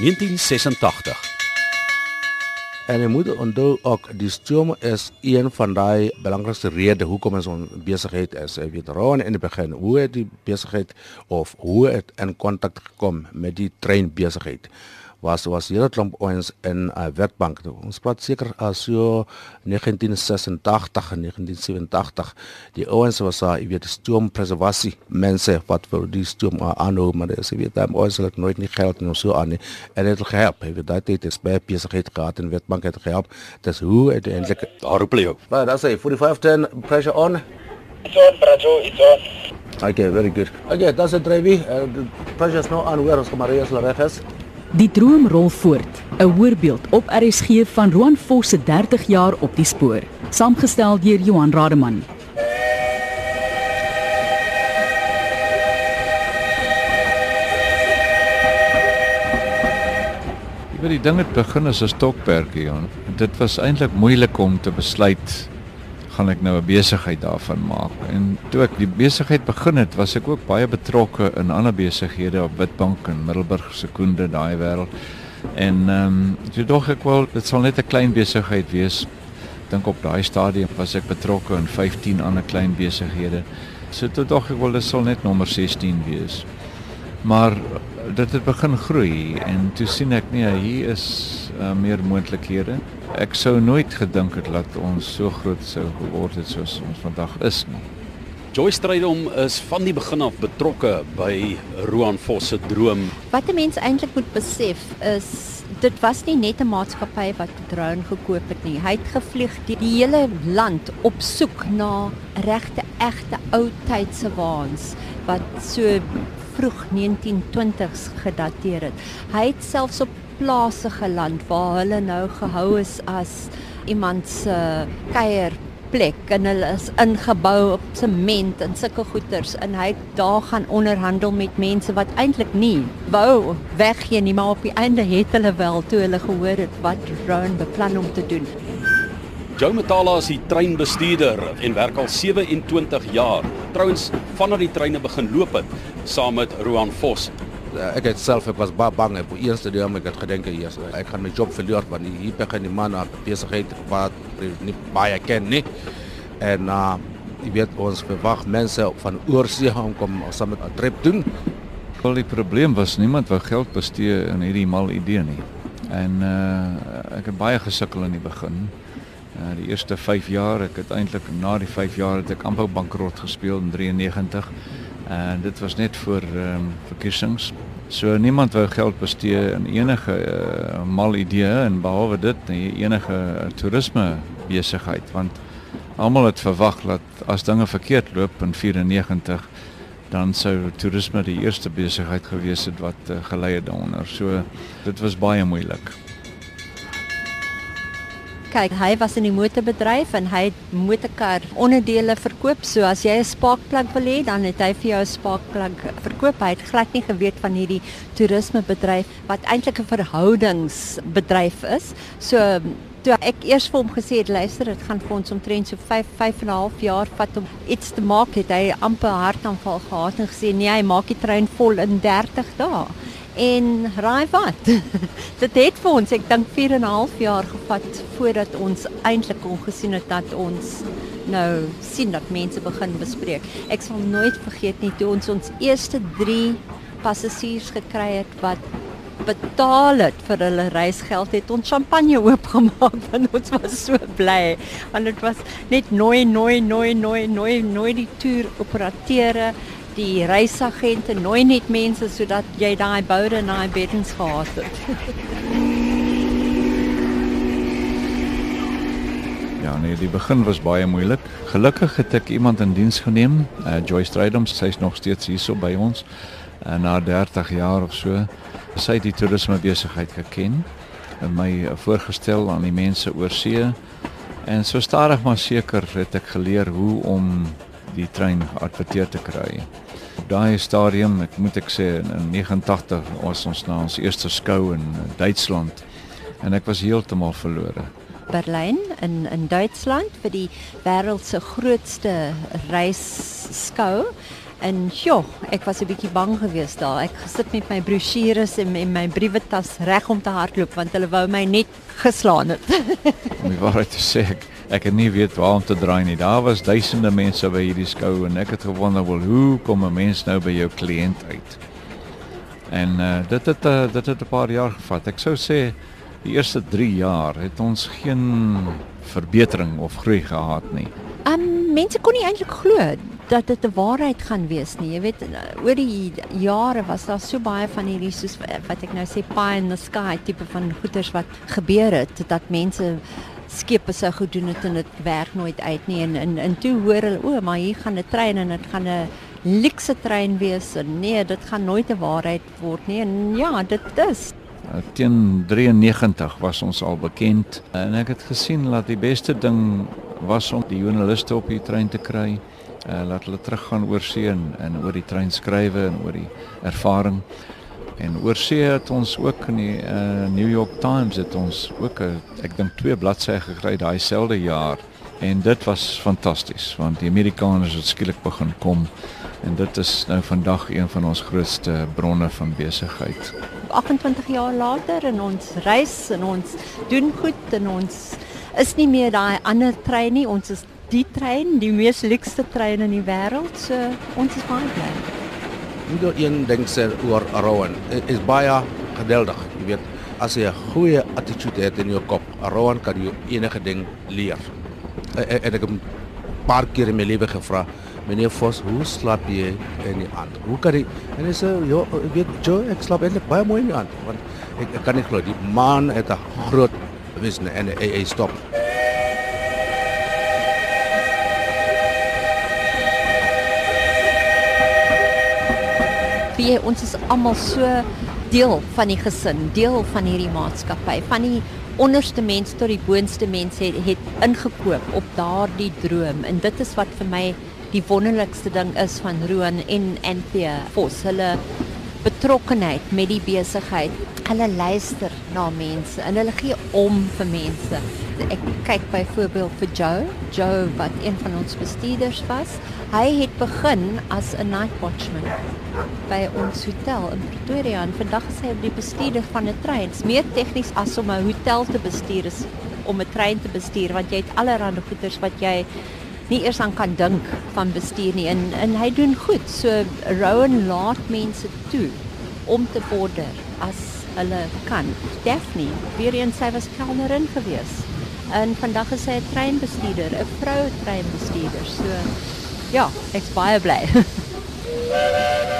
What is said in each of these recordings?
1986. En jy moet onthou ook die stoom is een van daai belangrikste redes hoekom ons ons besigheid is. Jy weet Ron in die begin, hoe het die besigheid of hoe het in kontak gekom met die trein besigheid? Was was hele klomp ons in 'n uh, werkbank. Ons praat seker as uh, so 1986 en 1987. Die ouens was uh, jy weet stoompreservasie mense wat vir die stoom uh, aanhou maar dis jy weet daai ouens het nooit nie geld en so aan nie. En dit het gehelp. Jy weet daai tyd is baie besigheid gehad en werkbank het gehelp. Dis hoe uiteindelik daar hulle jou. Maar dan sê 4510 pressure on. It's on, Brajo, it's on. Okay, very good. Okay, that's it, Trevi. Uh, the pressure is now on where ons Maria se reg is. Die droom rol voort, 'n hoorbeeld op RSG van Roan Vos se 30 jaar op die spoor, saamgestel deur Johan Rademan. Ek weet die ding het begin as 'n stokperdjie, Johan. Dit was eintlik moeilik om te besluit gaan ek nou 'n besigheid daarvan maak. En toe ek die besigheid begin het, was ek ook baie betrokke in ander besighede op Witbank en Middelburg Sekonde daai wêreld. En ehm um, toe dog ek wel dit sal net 'n klein besigheid wees. Dink op daai stadium was ek betrokke in 15 ander klein besighede. So toe dog ek wel dit sal net nommer 16 wees. Maar dit het begin groei en toe sien ek nee, hier is uh, meer moontlikhede ek sou nooit gedink het dat ons so groot sou geword het soos ons vandag is nie. Joyce Strydom is van die begin af betrokke by Roan Vos se droom. Wat 'n mens eintlik moet besef is dit was nie net 'n maatskappy wat drone gekoop het nie. Hy het gevlieg die, die hele land op soek na regte egte ou tydse waans wat so vroeg 1920s gedateer het. Hy het selfs op plase geland waar hulle nou gehou is as iemand se kuierplek en hulle is ingebou op sement en sulke goeders en hy het daar gaan onderhandel met mense wat eintlik nie wou weggee nie maar op die einde het hulle wel toe hulle gehoor het wat Rowan beplan om te doen. Joe Metala is die treinbestuurder en werk al 27 jaar. Trouwens, vanaf die treine begin loop het saam met Roan Vos. Uh, ek het self ek was baie bang. Op eerste deel ek het gedink hier ek gaan my job verloor want hier begin die man op besigheid wat nie baie ken nie. En uh jy weet ons verwag mense van oorsee om kom saam met 'n trip doen. Wel die probleem was niemand wou geld bestee in hierdie mal idee nie. En uh ek het baie gesukkel in die begin. Uh die eerste 5 jaar ek het eintlik na die 5 jaar het ek amper bankrot gespeel in 93 En dit was net voor ehm um, verkiesings. So niemand wou geld bestee in enige uh, mal idee en behalwe dit nie enige uh, toerisme besigheid want almal het verwag dat as dinge verkeerd loop in 94 dan sou toerisme die eerste besigheid gewees het wat uh, gelei het daaronder. So dit was baie moeilik. Kyk, hy was in die motorbedryf en hy het motorkar onderdele verkoop. So as jy 'n spaakplek wil hê, dan het hy vir jou 'n spaakplek verkoop. Hy het glad nie geweet van hierdie toerismebedryf wat eintlik 'n verhoudingsbedryf is. So toe ek eers vir hom gesê het, luister, dit gaan vir ons omtrent so 5 5 en 'n half jaar vat om iets te maak, het hy amper hartaanval gehad en gesê nee, hy maak die trein vol in 30 dae. En raai wat? dit het vir ons, ek dink 4 en 'n half jaar gevat voordat ons eintlik kon gesien het dat ons nou sien dat mense begin bespreek. Ek sal nooit vergeet nie toe ons ons eerste 3 passasiers gekry het wat betaal het vir hulle reisgeld het ons champagne oopgemaak want ons was so bly want dit was net nooi nooi nooi nooi nooi nooi die toer operateure die reisagente nooi net mense sodat jy daai boude en daai beddens gehad het. ja, nee, die begin was baie moeilik. Gelukkig het ek iemand in diens geneem, uh, Joyce Strydom, sy's nog steeds hierso by ons. En uh, na 30 jaar of so, sy het die toerisme besigheid geken en my uh, voorgestel aan die mense oor see. En so stadig maar seker het ek geleer hoe om die trein geadverteer te kry. Op daai stadium, ek moet ek sê in 89 was ons na ons eerste skou in Duitsland en ek was heeltemal verlore. Berlyn in in Duitsland vir die wêreld se grootste reisskou En joh, ek was 'n bietjie bang geweest daar. Ek gesit met my brosjures en my, my briewetas reg om te hardloop want hulle wou my net geslaan het. Om die waarheid te sê, ek, ek het nie weet waar om te draai nie. Daar was duisende mense by hierdie skou en ek het gewonder wel hoe kom 'n mens nou by jou kliënt uit? En uh, dit het uh, dit het 'n paar jaar gevat. Ek sou sê die eerste 3 jaar het ons geen verbetering of groei gehad nie. Um mense kon nie eintlik glo dat dit 'n waarheid gaan wees nie. Jy weet oor die jare was daar so baie van hierdie soos wat ek nou sê pie in the sky tipe van goeters wat gebeur het dat mense skepe sou goed doen het en dit werk nooit uit nie en en, en toe hoor hulle o, maar hier gaan 'n trein en dit gaan 'n luxe trein wees nee, dit gaan nooit 'n waarheid word nie. En ja, dit is teen 93 was ons al bekend en ek het gesien dat die beste ding was om die joernaliste op die trein te kry. Uh laat hulle teruggaan oor see en, en oor die trein skrywe en oor die ervaring. En oor see het ons ook in die uh New York Times het ons ook 'n ek dink twee bladsye gekry daai selfde jaar. En dit was fantasties want die Amerikaners het skielik begin kom en dit is nou vandag een van ons grootste bronne van besigheid. 28 jaar later en ons reis en ons doen goed en ons is nie meer daai ander trein nie. Ons is die trein, die mees luukste trein in die wêreld. So ons is baie bly. Moet jy een ding sê oor Rowan. Is baie geweldig. Jy weet, as jy 'n goeie attitude het in jou kop, Rowan kan jy enige ding leer. En ek het 'n paar keer in my lewe gevra, meneer Vos, hoe slaap jy in die aand? Hoe kan jy En hy sê, "Ja, ek weet, Joe, ek slaap eintlik baie mooi in die aand, want ek, ek kan nie glo die man het 'n groot visie en hy, hy stop. Wie ons is almal so deel van die gesin, deel van hierdie maatskappy, van die onderste mens tot die boonste mens het, het ingekoop op daardie droom en dit is wat vir my die wonderlikste ding is van Roan en Anthea Vos. Hulle betrokkenheid met die besigheid. Hulle luister na mense en hulle gee om vir mense. Ek kyk byvoorbeeld vir Joe, Joe wat een van ons bestuurders was. Hy het begin as 'n night watchman by ons hotel in Pretoria en vandag is hy die bestuurder van 'n trein. Dit is meer tegnies as om 'n hotel te bestuur is om 'n trein te bestuur want jy het allerlei goeders wat jy nie eers aan kan dink van bestuur nie en en hy doen goed. So Rowan laat mense toe om te border as hulle kan. Daphne, weer eens sy was kelnerin gewees. En vandag is sy 'n treinbestuurder, 'n vroue treinbestuurder. So ja, ek's baie bly.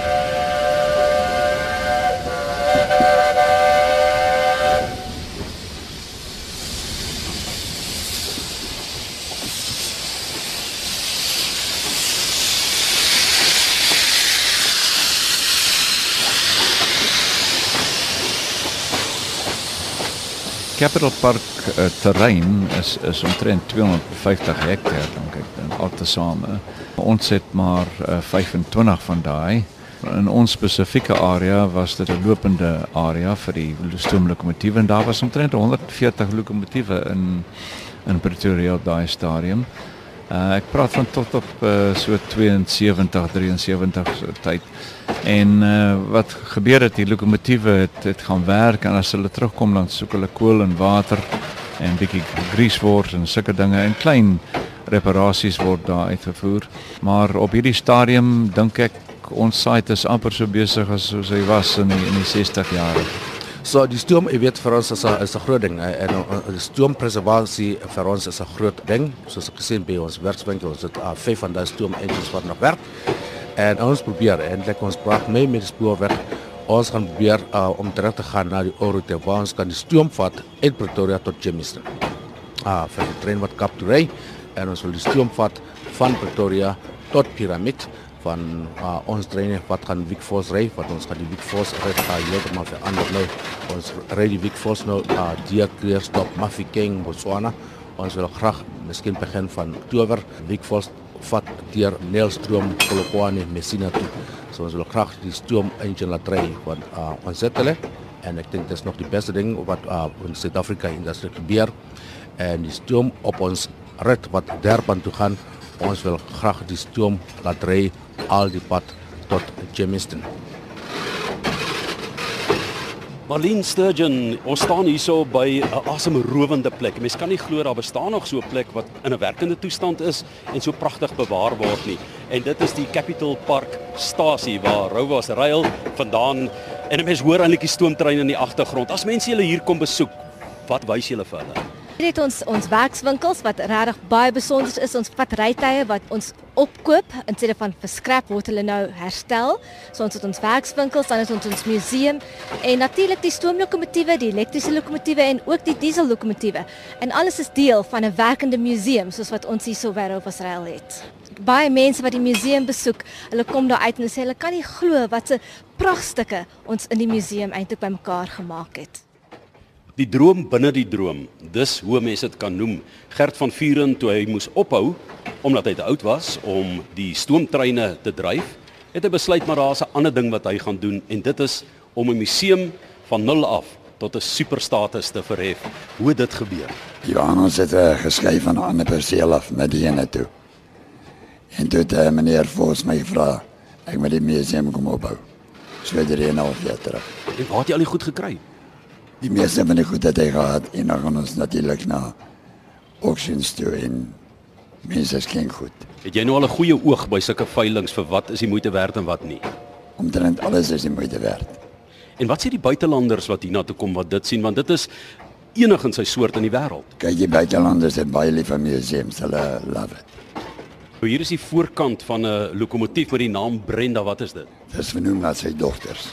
Capital Park uh, terrein is is omtrent 250 hektaar dink ek dan altesaame. Ons het maar uh, 25 van daai. In ons spesifieke area was dit 'n lopende area vir die stoomlokomotiewe en daar was omtrent 140 lokomotiewe in in Pretoria op daai stadium. Uh, ek praat van tot op uh, so 72 73 so tyd. En uh, wat gebeur het die lokomotiewe het het gaan werk en as hulle terugkom dan soek hulle kool en water en bietjie grease word en sulke dinge en klein reparasies word daar uitgevoer. Maar op hierdie stadium dink ek ons site is amper so besig as soos hy was in die, in die 60 jare. So die stoom, jy weet vir ons is 'n is 'n groot ding en die stoompreservasie vir ons is 'n groot ding. Soos ek gesê by ons werkswinkel, ons het uh, vyf van daai stoom engines wat nog werk. En ons probeer eintlik ons praat mee met die spoorweg. Ons gaan probeer uh, om terug te gaan na die Oroute waar ons kan die stoom vat uit Pretoria tot Germiston. Ah, uh, vir die trein wat Kaap toe ry en ons wil die stoom vat van Pretoria tot Piramid van uh, ons treine wat gaan Wikfors ry wat ons gaan die Wikfors ry gaan heeltemal verander nou. Ons ry die Wikfors nou uh, deur Kleerstop Mafikeng Botswana. Ons wil graag miskien begin van Oktober Wikfors vat deur Nelstroom Polokwane Messina toe. So ons wil graag die stoom engine laat ry want uh, ons het hulle en ek dink dit is nog die beste ding wat uh, in Suid-Afrika industrie gebeur. En die stoom op ons rit wat Durban toe gaan ons wil graag die stoom laat ry al die pad tot Jamestown. Marlene Sturgeon, ons staan hierso by 'n asemrowende plek. Mens kan nie glo daar bestaan nog so 'n plek wat in 'n werkende toestand is en so pragtig bewaar word nie. En dit is die Capital Park stasie waar Rouwas ruil vandaan en 'n mens hoor eintlik die stoomtrein in die agtergrond. As mense julle hier kom besoek, wat wys julle vir hulle? Hier het ons ons werkswinkels wat regtig baie besonder is. Ons vat rytuie wat ons opkoop in steede van verskrap word hulle nou herstel. So ons het ons werkswinkels, dan is ons ons museum en natuurlik die stoomlokomotiewe, die elektriese lokomotiewe en ook die diesellokomotiewe. En alles is deel van 'n werkende museum soos wat ons hier so by Rovers Rail het. Baie mense wat die museum besoek, hulle kom daar uit en sê hulle kan nie glo wat 'n prachtstukke ons in die museum eintlik bymekaar gemaak het. Die droom binne die droom. Dis hoe mense dit kan noem. Gert van Vuren toe hy moes ophou omdat hy te oud was om die stoomtreine te dryf, het hy besluit maar daar's 'n ander ding wat hy gaan doen en dit is om 'n museum van nul af tot 'n superstatus te verhef. Hoe dit gebeur? Johannes het uh, geskryf van 'n ander perseel af met die ene toe. En toe het uh, meneer Vos my gevra ek moet die museum kom opbou. So het hy nou weer terug. En waar het jy al die goed gekry? Die meeste van die goed het hy gehad en dan gaan ons natuurlik na auctions toe en mense skink goed. Het jy nou al 'n goeie oog by sulke veilinge vir wat is die moeite werd en wat nie? Omtrent alles is die moeite werd. En wat sê die buitelanders wat hiernatoe kom wat dit sien want dit is enig in sy soort in die wêreld. Kyk jy buitelanders het baie lief vir museums, hulle love it. So hier is die voorkant van 'n lokomotief met die naam Brenda, wat is dit? Dis vernoem na sy dogters.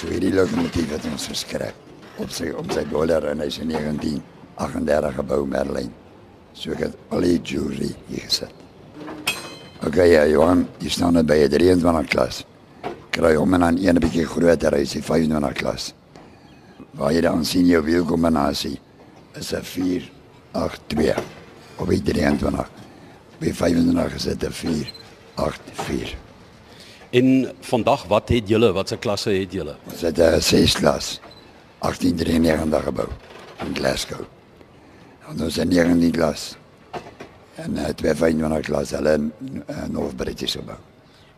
So hierdie lokomotief het ons geskryf op sy op sy dollar en hy's in 1938 gebou Merlin. So ek het al die jewelry hier gesit. Okay, ja, Johan, jy staan net by 'n 23 klas. Kry hom en dan een bietjie groter, hy's die 25 klas. Waar jy dan sien jou wielkombinasie is 'n 4 8 2 op die 23. By 25 is dit 'n 4 8 4. En vandag wat het julle wat se klasse het julle? Ons het 'n 6 klas 1893 gebou in Glasgow. En ons het 19 klas en uh, 25 klas hulle in uh, North British gebou.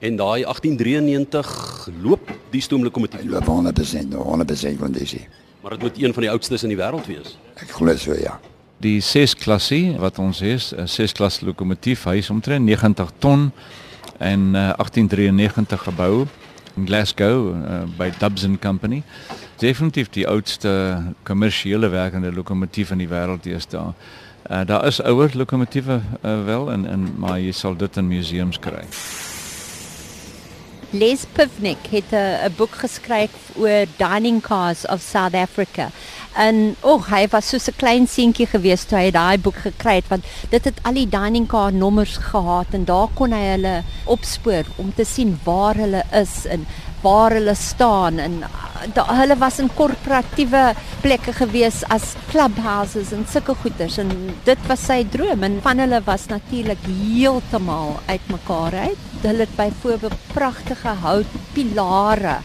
En daai 1893 loop die stoomlokomotief, Hy loop 100% nog 100% kondisie. maar dit moet een van die oudstes in die wêreld wees. Ek glo so ja. Die 6 klassie wat ons het, 'n 6 klas lokomotief, hy is omtrent 90 ton en uh, 1893 gebou in Glasgow uh, by Dubson Company. Definitief die oudste kommersiële werkende lokomotief in die wêreld deesdae. Uh, daar is ouer lokomotiewe uh, wel en en maar jy sal dit in museums kry. Les Pivnik het 'n 'n boek geskryf oor dining cars of South Africa. En o, oh, hy was so 'n klein seentjie gewees toe hy daai boek gekry het want dit het al die dining car nommers gehad en daar kon hy hulle opspoor om te sien waar hulle is en waar hulle staan en da, hulle was in korporatiewe plekke gewees as clubhouses en sulke goeders en dit was sy droom en van hulle was natuurlik heeltemal uitmekaar uit. Hulle het byvoorbeeld pragtige houtpilare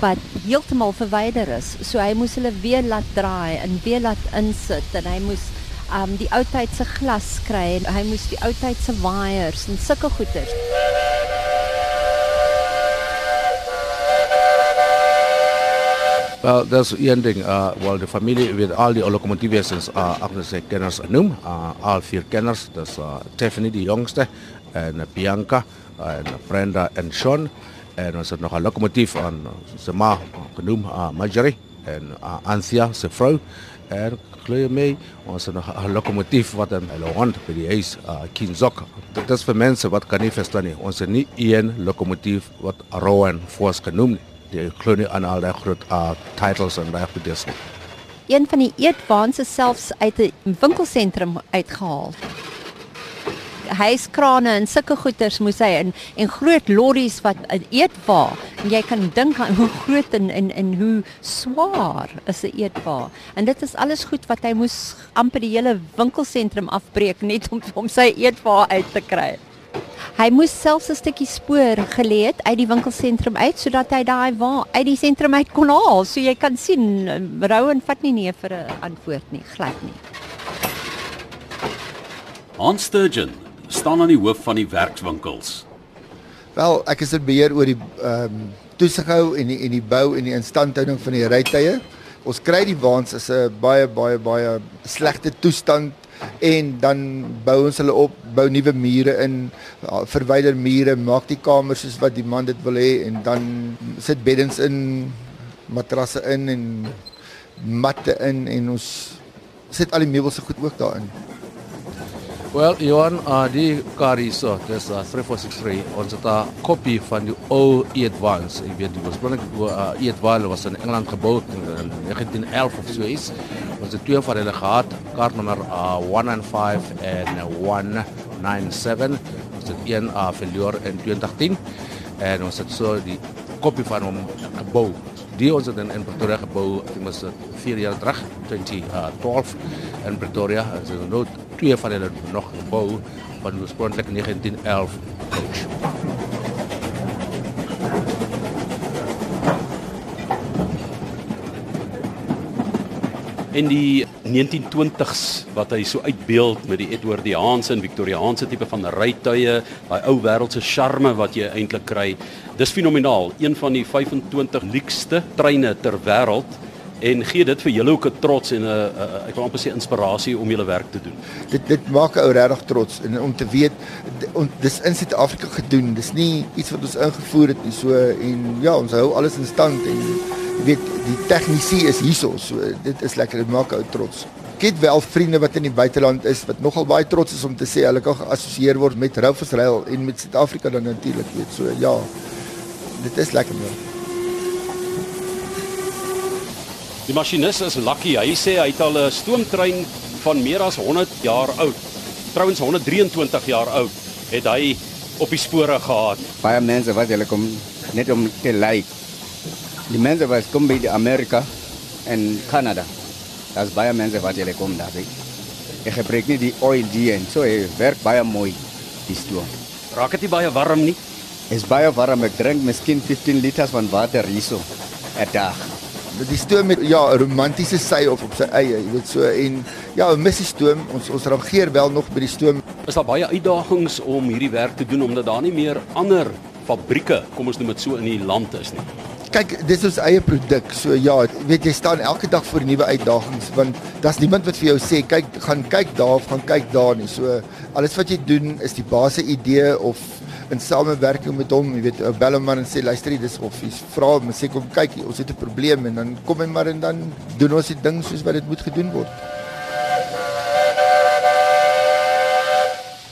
wat heeltemal verwyder is. So hy moes hulle weer laat draai en weer laat insit en hy moes um die ou tyd se glas kry en hy moes die ou tyd se waiers en sulke goeders. Wel, dat is één ding. Uh, wel, de familie weet al die locomotiefjes is uh, achter zijn kenners noem. Uh, al vier kenners. Dus uh, Tiffany, de jongste. En uh, Bianca. En Brenda en Sean. En er zit nog een locomotief aan zijn ma genoemd uh, Marjorie. En uh, Anthea, zijn vrouw. En je mee, ons het nog een locomotief wat een hond bij die huis, uh, Kinzok. Dat is voor mensen wat kan niet verstaan. nie. Ons het niet één locomotief wat Rowan Force genoemd. Die glo nie aan al die groot uh, titles en daai goedes nie. Een van die eetwaans is selfs uit 'n winkelsentrum uitgehaal. Huiskrane en sulke goeders moes hy in en groot lorries wat eetwa. En jy kan dink aan hoe groot en en en hoe swaar is 'n eetwa. En dit is alles goed wat hy moes amper die hele winkelsentrum afbreek net om om sy eetwa uit te kry. Hy moes selfs 'n stukkie spoor gelê het uit die winkelsentrum uit sodat hy daai wa uit die sentrum uit kon haal. So jy kan sien Rowan vat nie nee vir 'n antwoord nie, glad nie. Hans Sturgeon staan aan die hoof van die werkswinkels. Wel, ek is in beheer oor die ehm um, toesighou en die en die bou en die instandhouding van die rytye. Ons kry die waans is 'n baie baie baie slegte toestand en dan bou ons hulle op, bou nuwe mure in, verwyder mure, maak die kamers soos wat die man dit wil hê en dan sit beddens in, matrasse in en matte in en ons sit al die meubels se goed ook daarin. Well, Johan, uh, die kar hierso, dis uh, 3463. Ons het 'n kopie van die ou E-Advance. Ek weet die oorspronklik uh, E-Advance was in Engeland gebou in 1911 of so iets. Ons het twee van hulle gehad, kaartnommer uh, 195 en 197. Ons het een uh, verloor in 2010 en ons het so die kopie van hom gebou die ons het in, in Pretoria gebou, ek was 4 jaar terug, 2012 in Pretoria. Ons het nou twee van hulle nog gebou van oorspronklik 1911 coach. En die 1920s wat hy so uitbeeld met die Edwardiaanse en Victoriaanse tipe van rytuie, daai ou wêreldse charme wat jy eintlik kry. Dis fenomenaal, een van die 25 luukste treine ter wêreld en gee dit vir julle ook 'n trots en 'n ek wil amper sê inspirasie om julle werk te doen. Dit dit maak 'n ou regtig trots en om te weet dis in Suid-Afrika gedoen. Dis nie iets wat ons ingevoer het nie so en ja, ons hou alles in stand en weet die tegnisie is hierso. So dit is lekker, dit maak ou trots. Ek het wel vriende wat in die buiteland is wat nogal baie trots is om te sê hulle kan geassosieer word met Rufus Rail en met Suid-Afrika dan natuurlik, weet so ja. Dit is lekker man. Die masjinis is lucky. Hy sê hy het al 'n stoomtrein van meer as 100 jaar oud. Trouwens 123 jaar oud het hy op die spore gehad. Baie mense wat hulle kom net om te like. Die mense wat kom by Amerika en Canada. Daar's baie mense wat hulle kom daar. Ek gebruik nie die oil die en so hy werk baie mooi die stoom. Raak dit nie baie warm nie? Is baie warm. Ek drink miskien 15 liters van water hierso 'n dag die stoom met ja 'n romantiese sy of op sy eie, jy weet so en ja, 'n missie stoom. Ons ons rangeer wel nog by die stoom. Is daar baie uitdagings om hierdie werk te doen omdat daar nie meer ander fabrieke, kom ons noem dit so in die land is nie. Kyk, dis ons eie produk. So ja, weet jy staan elke dag voor nuwe uitdagings want daar's niemand wat vir jou sê kyk, gaan kyk daar of gaan kyk daar nie. So alles wat jy doen is die basiese idee of in samewerking met hom, jy weet, bel hom maar en sê luister, dis of hy vra hom sê kom kyk, ons het 'n probleem en dan kom hy maar en dan doen ons die ding soos wat dit moet gedoen word.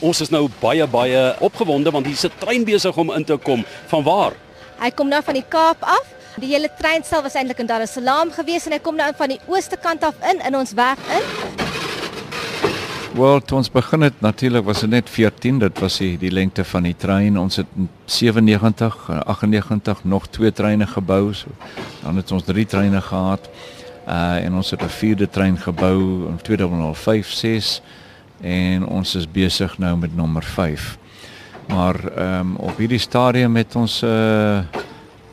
Ons is nou baie baie opgewonde want hier's 'n trein besig om in te kom. Van waar? Hy kom nou van die Kaap af. Die hele treinstel was eintlik in Dar es Salaam gewees en hy kom nou van die ooste kant af in in ons weg in. Wel, toe ons begin het, natuurlik was dit net 14, dit was die, die lengte van die trein. Ons het 97, 98 nog twee treine gebou. So, dan het ons drie treine gehad. Uh en ons het 'n vierde trein gebou in 2005, 6 en ons is besig nou met nommer 5. Maar ehm um, op hierdie stadium het ons 'n uh,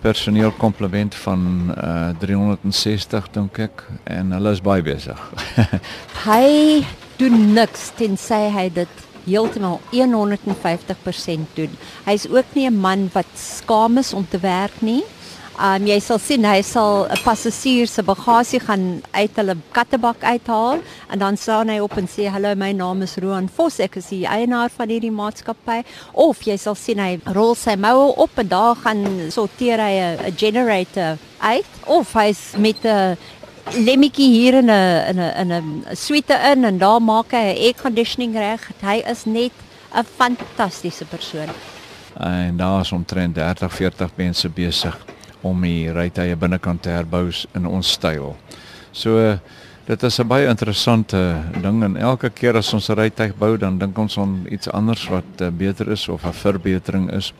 personeel komplement van uh 360 dink ek en hulle is baie besig. Hy doen niks tensy hy dit heeltemal 150% doen. Hy's ook nie 'n man wat skaam is om te werk nie. Um jy sal sien hy sal 'n passasier se bagasie gaan uit hulle kattebak uithaal en dan staan hy op en sê hallo my naam is Roan Vos ek is die eienaar van hierdie maatskappy of jy sal sien hy rol sy moue op en daar gaan sorteer hy 'n generator uit of hy's met 'n lemmetjie hier in 'n in 'n in 'n suite in en daar maak hy 'n air conditioning reg. Hy is net 'n fantastiese persoon. En daar is omtrent 30, 40 mense besig om die rytuie binnekant te herbou in ons styl. So dit is 'n baie interessante ding en elke keer as ons 'n rytuig bou, dan dink ons aan iets anders wat uh, beter is of 'n verbetering is.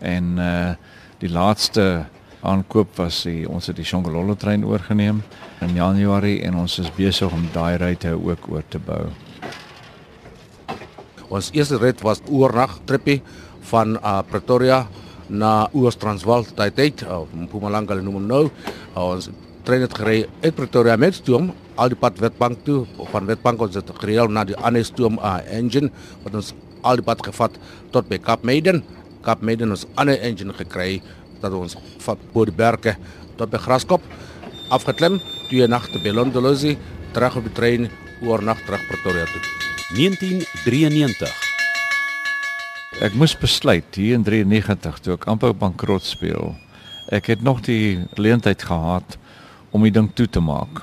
En uh die laaste aankoop was die ons het die Shongololo trein oorgeneem in Januarie en ons is besig om daai ryte ook oor te bou. Ons eerste rit was oornag trippie van uh, Pretoria na Oos-Transvaal tyd uit of Mpumalanga noem hom nou. Uh, ons trein het gery uit Pretoria met stoom al die pad Witbank toe van Witbank ons het gereël na die ander stoom uh, engine wat ons al die pad gevat tot by Kaap Maiden Kaapstad ons ander engine gekry dat ons van Boerberge tot by Graskop afgeklim, twee nagte by Londolosi, terug op die trein oornag terug Pretoria toe. 1993. Ek moes besluit hier in 93 toe ek amper bankrot speel. Ek het nog die geleentheid gehad om die ding toe te maak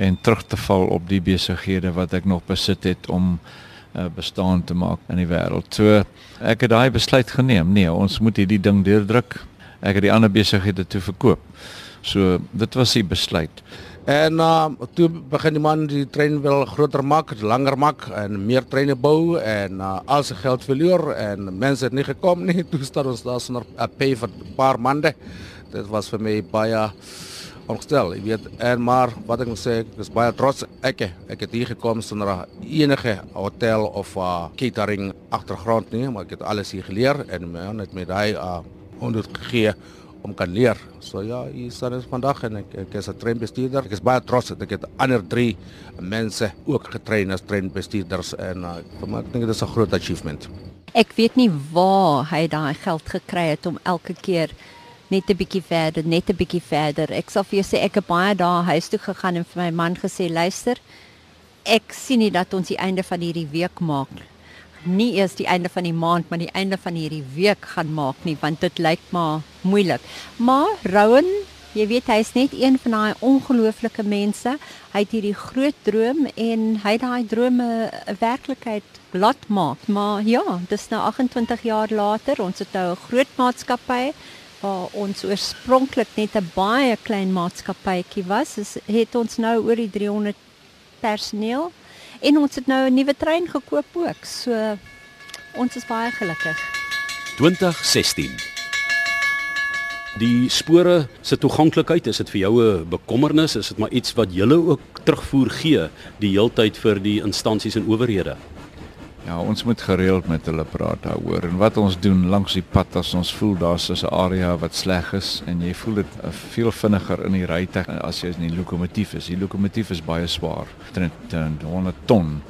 en terug te val op die besighede wat ek nog besit het om uh, bestaan te maak in die wêreld. So ek het daai besluit geneem. Nee, ons moet hierdie ding deurdruk. Ek het die ander besighede toe verkoop. So dit was die besluit. En uh toe begin die man die trein wil groter maak, langer maak en meer treine bou en uh al sy geld verloor en mense het nie gekom nie. Toe staan ons daar sonder 'n pay vir 'n paar maande. Dit was vir my baie ongestel. Ek weet en maar wat ek moet sê, ek is baie trots ek ek het hier gekom sonder enige hotel of uh catering agtergrond nie, maar ek het alles hier geleer en man het my daai uh ondergegee om kan leer. So ja, hier staan ons vandag en ek ek is 'n treinbestuurder. Ek is baie trots dat ek het ander 3 mense ook getrein as treinbestuurders en uh, vir my ek dink dit is 'n groot achievement. Ek weet nie waar hy daai geld gekry het om elke keer net 'n bietjie verder, net 'n bietjie verder. Ek sal vir jou sê ek het baie dae huis toe gegaan en vir my man gesê, "Luister, ek sien nie dat ons die einde van hierdie week maak nie." Nie eers die einde van die maand maar die einde van hierdie week gaan maak nie want dit lyk maar moeilik. Maar Rowan, jy weet hy's net een van daai ongelooflike mense. Hy het hierdie groot droom en hy het daai drome 'n werklikheid laat maak. Maar ja, dis nou 28 jaar later, ons het nou 'n groot maatskappy waar ons oorspronklik net 'n baie klein maatskappytjie was. Is het ons nou oor die 300 personeel en ons het nou 'n nuwe trein gekoop ook. So ons is baie gelukkig. 2016. Die spore se toeganklikheid, is dit vir jou 'n bekommernis? Is dit maar iets wat julle ook terugvoer gee die heeltyd vir die instansies en owerhede? Ja, ons moet gereeld met hulle praat daaroor en wat ons doen langs die pad as ons voel daar's 'n area wat sleg is en jy voel dit uh, veel vinniger in die rytuig as jy in die lokomotief is. Die lokomotief is baie swaar, 100 ton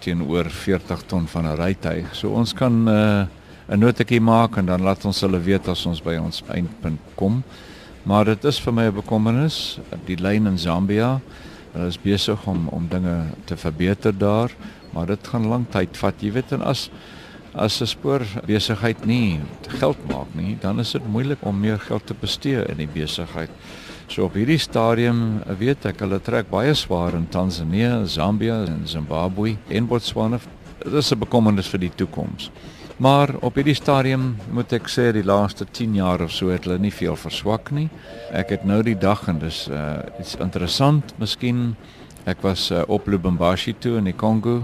teenoor 40 ton van 'n rytuig. So ons kan uh, 'n notetjie maak en dan laat ons hulle weet as ons by ons eindpunt kom. Maar dit is vir my 'n bekommernis, die lyn in Zambia. Hulle is besig om om dinge te verbeter daar maar dit gaan lank tyd vat. Jy weet en as as 'n spoorbesigheid nie geld maak nie, dan is dit moeilik om meer geld te bestee in die besigheid. So op hierdie stadium weet ek hulle trek baie swaar in Tansanië, Zambia en Zimbabwe en Botswana. Dit is 'n bekommernis vir die toekoms. Maar op hierdie stadium moet ek sê die laaste 10 jaar of so het hulle nie veel verswak nie. Ek het nou die dag en dis uh iets interessant, miskien Ek was uh, op Lubumbashi toe in die Kongo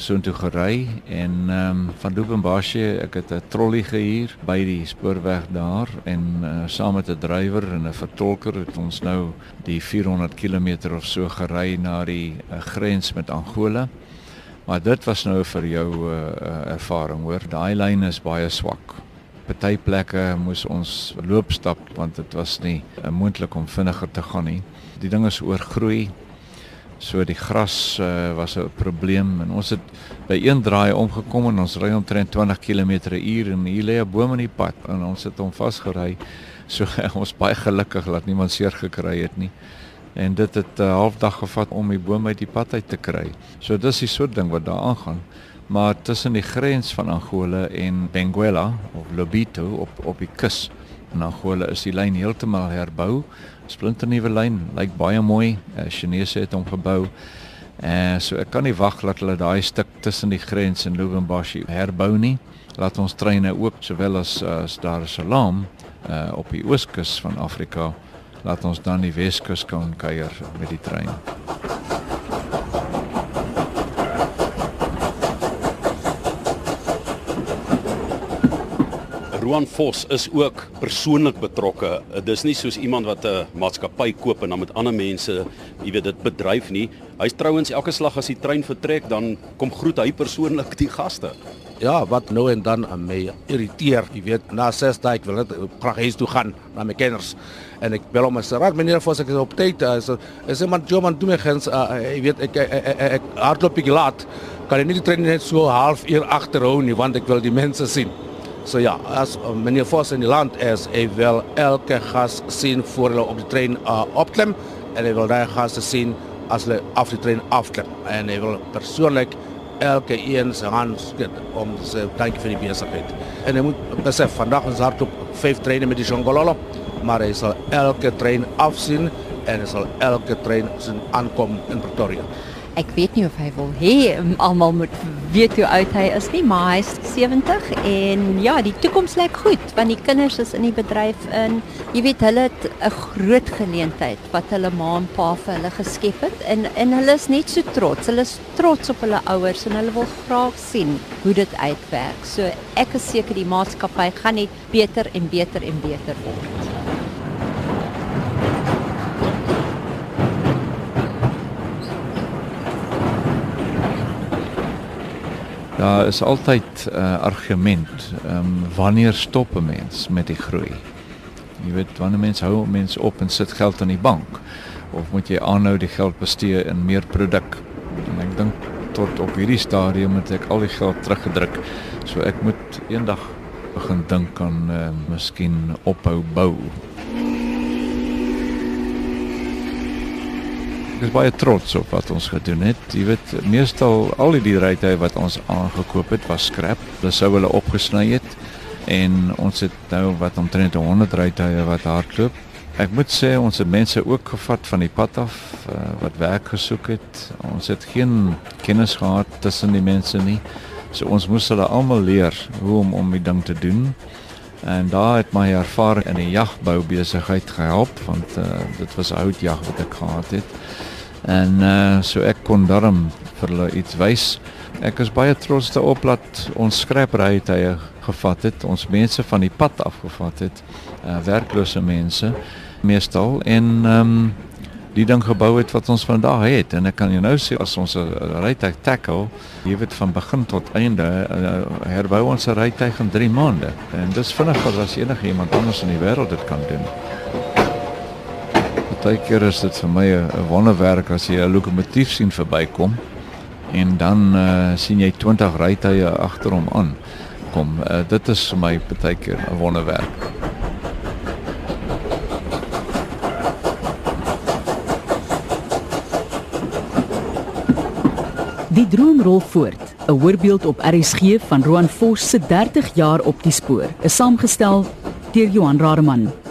so intoe gery en um, van Lubumbashi ek het 'n trolley gehuur by die spoorweg daar en uh, saam met 'n drywer en 'n vertolker het ons nou die 400 km of so gery na die uh, grens met Angola. Maar dit was nou vir jou uh, ervaring hoor. Daai lyn is baie swak. Party plekke moes ons loop stap want dit was nie uh, moontlik om vinniger te gaan nie. Die ding is oorgroei So die gras uh, was 'n probleem en ons het by een draai omgekom en ons ry omtrent 20 km/h en hier lê 'n boom in die pad en ons het hom vasgery. So ons baie gelukkig dat niemand seer gekry het nie. En dit het 'n uh, halfdag gevat om die boom uit die pad uit te kry. So dis die soort ding wat daar aangaan. Maar tussen die grens van Angola en Benguela of Lobito op op die kus in Angola is die lyn heeltemal herbou splinternuwe lyn, lyk baie mooi. Uh, Chinese het hom gebou. En uh, so ek kan nie wag dat hulle daai stuk tussen die grens en Lubumbashi herbou nie. Laat ons treine oop sowel as as Dar es Salaam uh, op die ooskus van Afrika. Laat ons dan die Weskus kan kuier met die trein. Roan Vos is ook persoonlik betrokke. Dis nie soos iemand wat 'n maatskappy koop en dan met ander mense, jy weet, dit bedryf nie. Hy's trouens elke slag as die trein vertrek, dan kom groet hy persoonlik die gaste. Ja, wat nou en dan aan my irriteer, jy weet, na 6 dae ek wil net graag huis toe gaan na my kinders en ek bel hom en sê, "Raak meneer Vos, ek is op tyd." Hy sê, "Is iemand Joman doen my gens, uh, jy weet, ek ek, ek, ek, ek hardloop ek laat. Kan jy nie die trein net so half uur agterhou nie want ek wil die mense sien." So ja, as uh, meneer Vos in die land is, hy wil elke gas sien voor hulle op die trein uh, opklim en hy wil daai gaste sien as hulle af die trein afklim en hy wil persoonlik elke een se hand skud om te sê dankie vir die besigheid. En hy moet besef vandag ons hardop 5 treine met die Jongololo, maar hy sal elke trein afsien en hy sal elke trein sien aankom in Pretoria. Ek weet nie of hy wil hê almal moet weet hoe oud hy is nie, maar hy's 70 en ja, die toekoms lyk goed want die kinders is in die bedryf in. Jy weet hulle het 'n groot geleentheid wat hulle ma en pa vir hulle geskep het en en hulle is net so trots. Hulle is trots op hulle ouers en hulle wil graag sien hoe dit uitwerk. So ek is seker die maatskappy gaan net beter en beter en beter word. Daar is altyd 'n uh, argument, ehm um, wanneer stop 'n mens met die groei? Jy weet, wanneer mens hou mense op en sit geld in die bank of moet jy aanhou die geld bestee in meer produk? En ek dink tot op hierdie stadium het ek al die geld teruggedruk. So ek moet eendag begin dink aan uh, miskien ophou bou is baie trots op wat ons gedoen het. Jy weet, meestal al die rytuie wat ons aangekoop het was skrap. Hulle sou hulle opgesny het en ons het nou wat omtrent 100 rytuie wat hardloop. Ek moet sê ons het mense ook gevat van die pad af uh, wat werk gesoek het. Ons het geen kennis gehad tussen die mense nie. So ons moes hulle almal leer hoe om om die ding te doen. En daar het my ervaring in die jagbou besigheid gehelp want uh, dit was houtjag wat ek gehad het. En uh so ek kon darm vir hulle iets wys. Ek is baie trots daarop dat ons skrepreitye gevat het, ons mense van die pad afgevat het, uh werklose mense meestal en ehm um, die ding gebou het wat ons vandag het en ek kan jou nou sê as ons 'n rytuig tackle, jy weet van begin tot einde uh, herbou ons 'n rytuig in 3 maande en dis vinniger as enige iemand anders in die wêreld dit kan doen. Partykeer is dit vir my 'n wonderwerk as jy 'n lokomotief sien verbykom en dan uh, sien jy 20 rytuie agter hom aan kom. Uh, dit is vir my partykeer 'n wonderwerk. Die droom rol voort. 'n Voorbeeld op RSG van Roan Vos se 30 jaar op die spoor. Is saamgestel deur Johan Rademan.